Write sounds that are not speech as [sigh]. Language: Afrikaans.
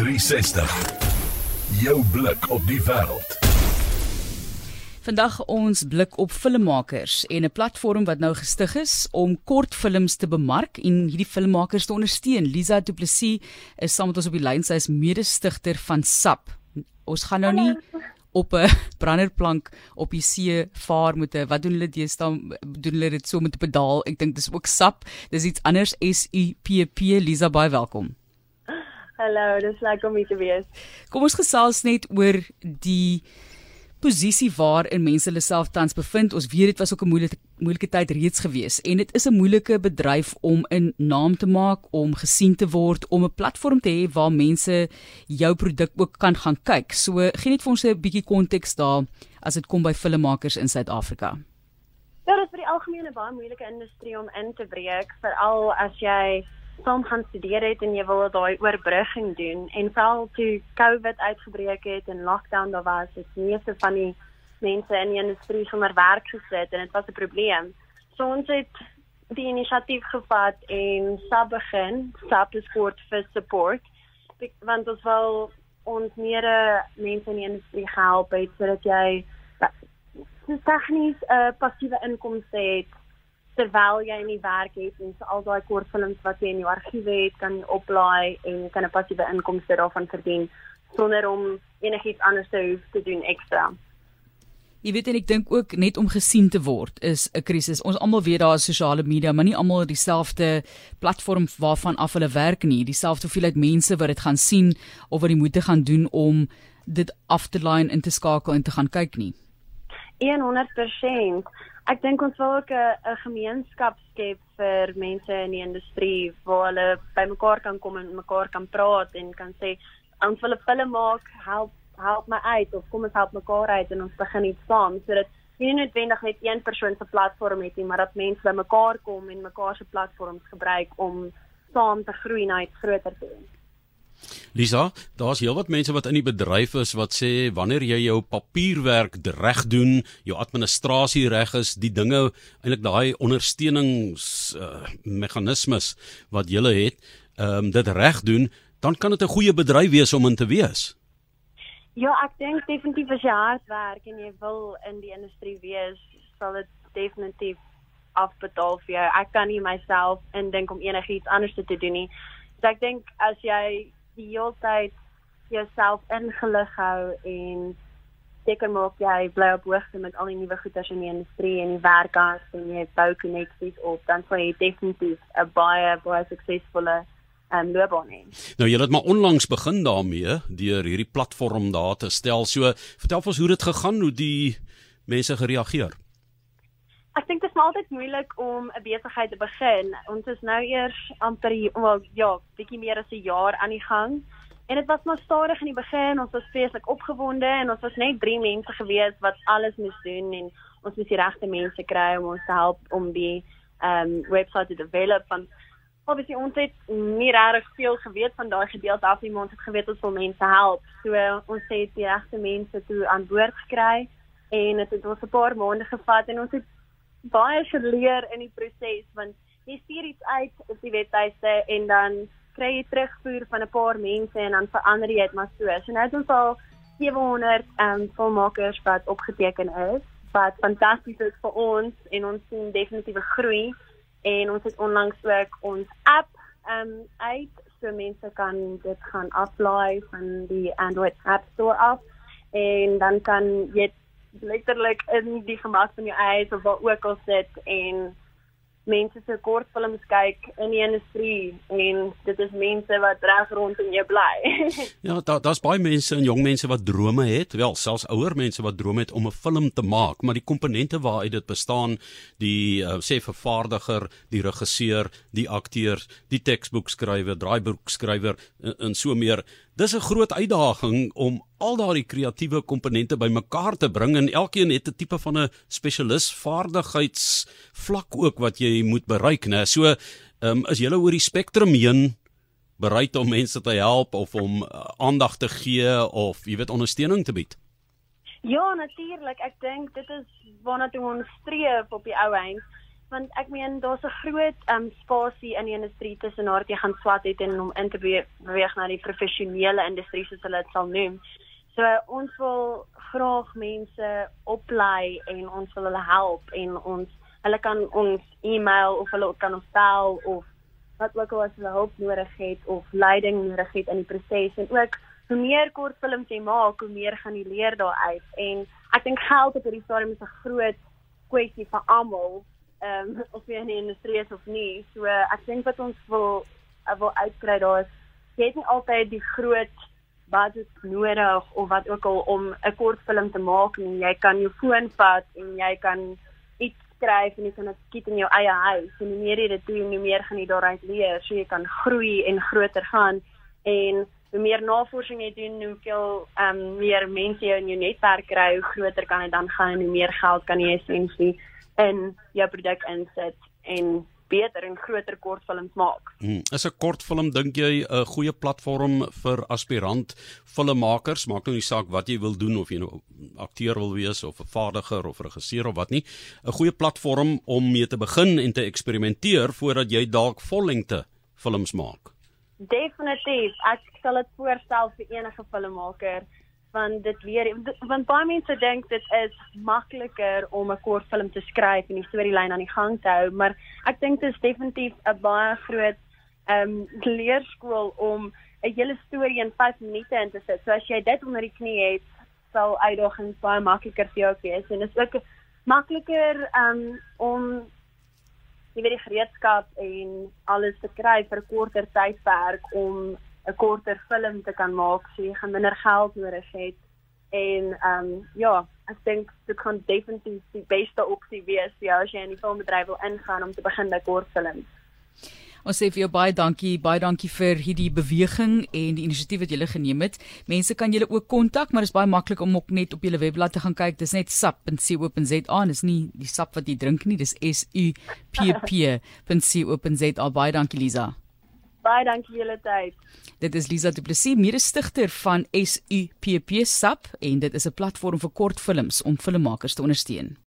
360. Jou blik op die wêreld. Vandag ons blik op filmmakers en 'n platform wat nou gestig is om kortfilms te bemark en hierdie filmmakers te ondersteun. Lisa Du Plessis is saam met ons op die lyn. Sy is mede-stigter van SAP. Ons gaan nou nie op 'n [laughs] branderplank op die see vaar met 'n wat doen hulle deesdae doen hulle dit so met 'n pedaal. Ek dink dis ook SAP. Dis iets anders S U P P. Lisa, baie welkom. Hallo, dis lekker om hier te wees. Kom ons gesels net oor die posisie waarin mense hulle self tans bevind. Ons weet dit was ook 'n moeilike moeilike tyd reeds gewees en dit is 'n moeilike bedryf om 'n naam te maak, om gesien te word, om 'n platform te hê waar mense jou produk ook kan gaan kyk. So gee net vir ons 'n bietjie konteks daar as dit kom by filmmakers in Suid-Afrika. Ja, dit is vir die algemeen 'n baie moeilike industrie om in te breek, veral as jy saam gaan studeer het en jy wil daai oorbrugging doen en veral toe COVID uitgebreek het en lockdown daar was, het meeste van die mense in die industrie sonder werk gesit en dit was 'n probleem. So ons het die inisiatief gevat en SAP begin, SAP is kort vir support, want ons wil ons meer mense in die industrie help het sodat jy tegnies 'n uh, passiewe inkomste het terwyl jy in die werk het en so al daai kortfilms wat jy in jou argief het kan oplaai en kan 'n passiewe inkomste daarvan verdien sonder om enigiets anders te hoef te doen ekstra. Jy weet en ek dink ook net om gesien te word is 'n krisis. Ons almal weet daar is sosiale media, maar nie almal dieselfde platform waarvan af hulle werk nie. Dieselfde hoeveelheid mense wat dit gaan sien of wat die moeite gaan doen om dit af te laai en in te skakel en te gaan kyk nie. 100% ek dink ons wil ook 'n gemeenskap skep vir mense in die industrie waar hulle bymekaar kan kom en mekaar kan praat en kan sê ons wil 'n film maak, help help my uit of kom ons help mekaar uit en ons begin iets saam sodat nie noodwendig net een persoon se platform het nie, maar dat mense bymekaar kom en mekaar se platforms gebruik om saam te groei na iets groter te doen. Lisa, daar's heelwat mense wat in die bedryf is wat sê wanneer jy jou papierwerk reg doen, jou administrasie reg is, die dinge eintlik daai ondersteunings uh, meganismes wat jy het, ehm um, dit reg doen, dan kan dit 'n goeie bedryf wees om in te wees. Ja, ek dink definitief as jy hard werk en jy wil in die industrie wees, sal dit definitief afbetaal vir jou. Ek kan nie myself indink om enigiets anders te doen nie. So ek dink as jy die hele tyd jouself ingelig hou en seker maak jy bly op hoogte met al die nuwe goeders in die industrie en die werkers en jy bou koneksies op dan sal jy definitief 'n baie baie suksesvolle um, loopbaan hê. Nou jy het maar onlangs begin daarmee deur hierdie platform daar te stel. So vertel ons hoe dit gegaan, hoe die mense gereageer. Ek dink dit is altyd moeilik om 'n besigheid te begin. Ons is nou eers amper wel ja, bietjie meer as 'n jaar aan die gang. En dit was maar stadig in die begin. Ons was vreeslik opgewonde en ons was net 3 mense gewees wat alles moes doen en ons moes die regte mense kry om ons te help om die ehm um, webwerf te develop van obviously ons het nie regtig veel geweet van daai gedeelte af nie, maar ons het geweet ons wil mense help. So ons het die regte mense toe aan boord gekry en dit het ons 'n paar maande gevat en ons het baie geleer in die proses want jy stuur iets uit op die webtuiste en dan kry jy terugvoer van 'n paar mense en dan verander jy dit maar so. So nou het ons al 700 ehm um, volmakers wat opgeteken is wat fantasties is vir ons en ons sien definitiewe groei en ons het onlangs ook ons app ehm um, uit so mense kan dit gaan aflaai van die Android App Store af en dan kan jy letterlik in die gemak van jou eie of waar ook al sit en mense se kortfilms kyk in die industrie en dit is mense wat reg rondom jou bly. [laughs] ja, daar daar's baie mense en jong mense wat drome het, wel selfs ouer mense wat drome het om 'n film te maak, maar die komponente waaruit dit bestaan, die uh, sê vervaardiger, die regisseur, die akteur, die teksboekskrywer, draaiboekskrywer en, en so meer Dis 'n groot uitdaging om al daardie kreatiewe komponente bymekaar te bring en elkeen het 'n tipe van 'n spesialis vaardigheidsvlak ook wat jy moet bereik, né? So, ehm um, is jy oor die spektrum heen bereid om mense te help of om uh, aandag te gee of jy weet ondersteuning te bied? Ja, natuurlik. Ek dink dit is waarna toe ons streef op die ou eind want ek meen daar's 'n groot um spasie in die industrie tussen waar jy gaan swat het en om in te be beweeg na die professionele industrie soos hulle dit sal noem. So ons wil graag mense oplei en ons wil hulle help en ons hulle kan ons e-mail of hulle kan ons bel of wat ook al as hulle hulp nodig het of leiding nodig het in die proses en ook hoe meer kortfilms jy maak, hoe meer gaan jy leer daaruit en ek dink geld op hierdie stadium is 'n groot kwessie vir almal ehm um, of jy in die industrie is of nie. So ek dink wat ons wil uh, wil uitkry daar is jy het nie altyd die groot budget nodig of wat ook al om 'n kortfilm te maak nie. Jy kan jou foon vat en jy kan iets skryf en jy kan dit skiet in jou eie huis. En hoe meer jy dit doen, hoe meer gaan jy daaruit leer. So jy kan groei en groter gaan en hoe meer navorsing jy doen, hoe veel ehm um, meer mense jy in jou netwerk kry, hoe groter kan dit dan gaan en hoe meer geld kan jy essensie in jou produk insit en beter en groter kortfilms maak. Hmm. Is 'n kortfilm dink jy 'n goeie platform vir aspirant filmmakers? Maak nou nie saak wat jy wil doen of jy nou akteur wil wees of 'n vaardiger of regisseur of wat nie. 'n Goeie platform om mee te begin en te eksperimenteer voordat jy dalk vollengte films maak. Definitief. Ek sal dit voorstel vir enige filmmaker want dit leer want baie mense dink dit is makliker om 'n kortfilm te skryf en die storielyn aan die gang te hou, maar ek dink dit is definitief 'n baie groot ehm um, leerskool om 'n hele storie in 5 minute in te sit. So as jy dit onder die knie het, sal uitdagings baie makliker vir jou wees en dit is ook makliker um, om jy weet die gereedskap en alles te kry vir 'n korter tydperk om 'n korter film te kan maak, so jy gaan minder geld nodig hê. En ehm um, ja, dink dit kan definitief die beste opsie wees ja, as jy in die filmbedryf wil ingaan om te begin met kortfilms. Ons sê vir jou baie dankie, baie dankie vir hierdie beweging en die inisiatief wat julle geneem het. Mense kan julle ook kontak, maar dit is baie maklik om net op julle webblad te gaan kyk. Dis net sap.co.za, dis nie die sap wat jy drink nie, dis S U P P.co.za. Baie dankie Lisa. Baie dankie vir julle tyd. Dit is Lisa Du Plessis, mede-stigter van SUPP SAP en dit is 'n platform vir kortfilms om filmmakers te ondersteun.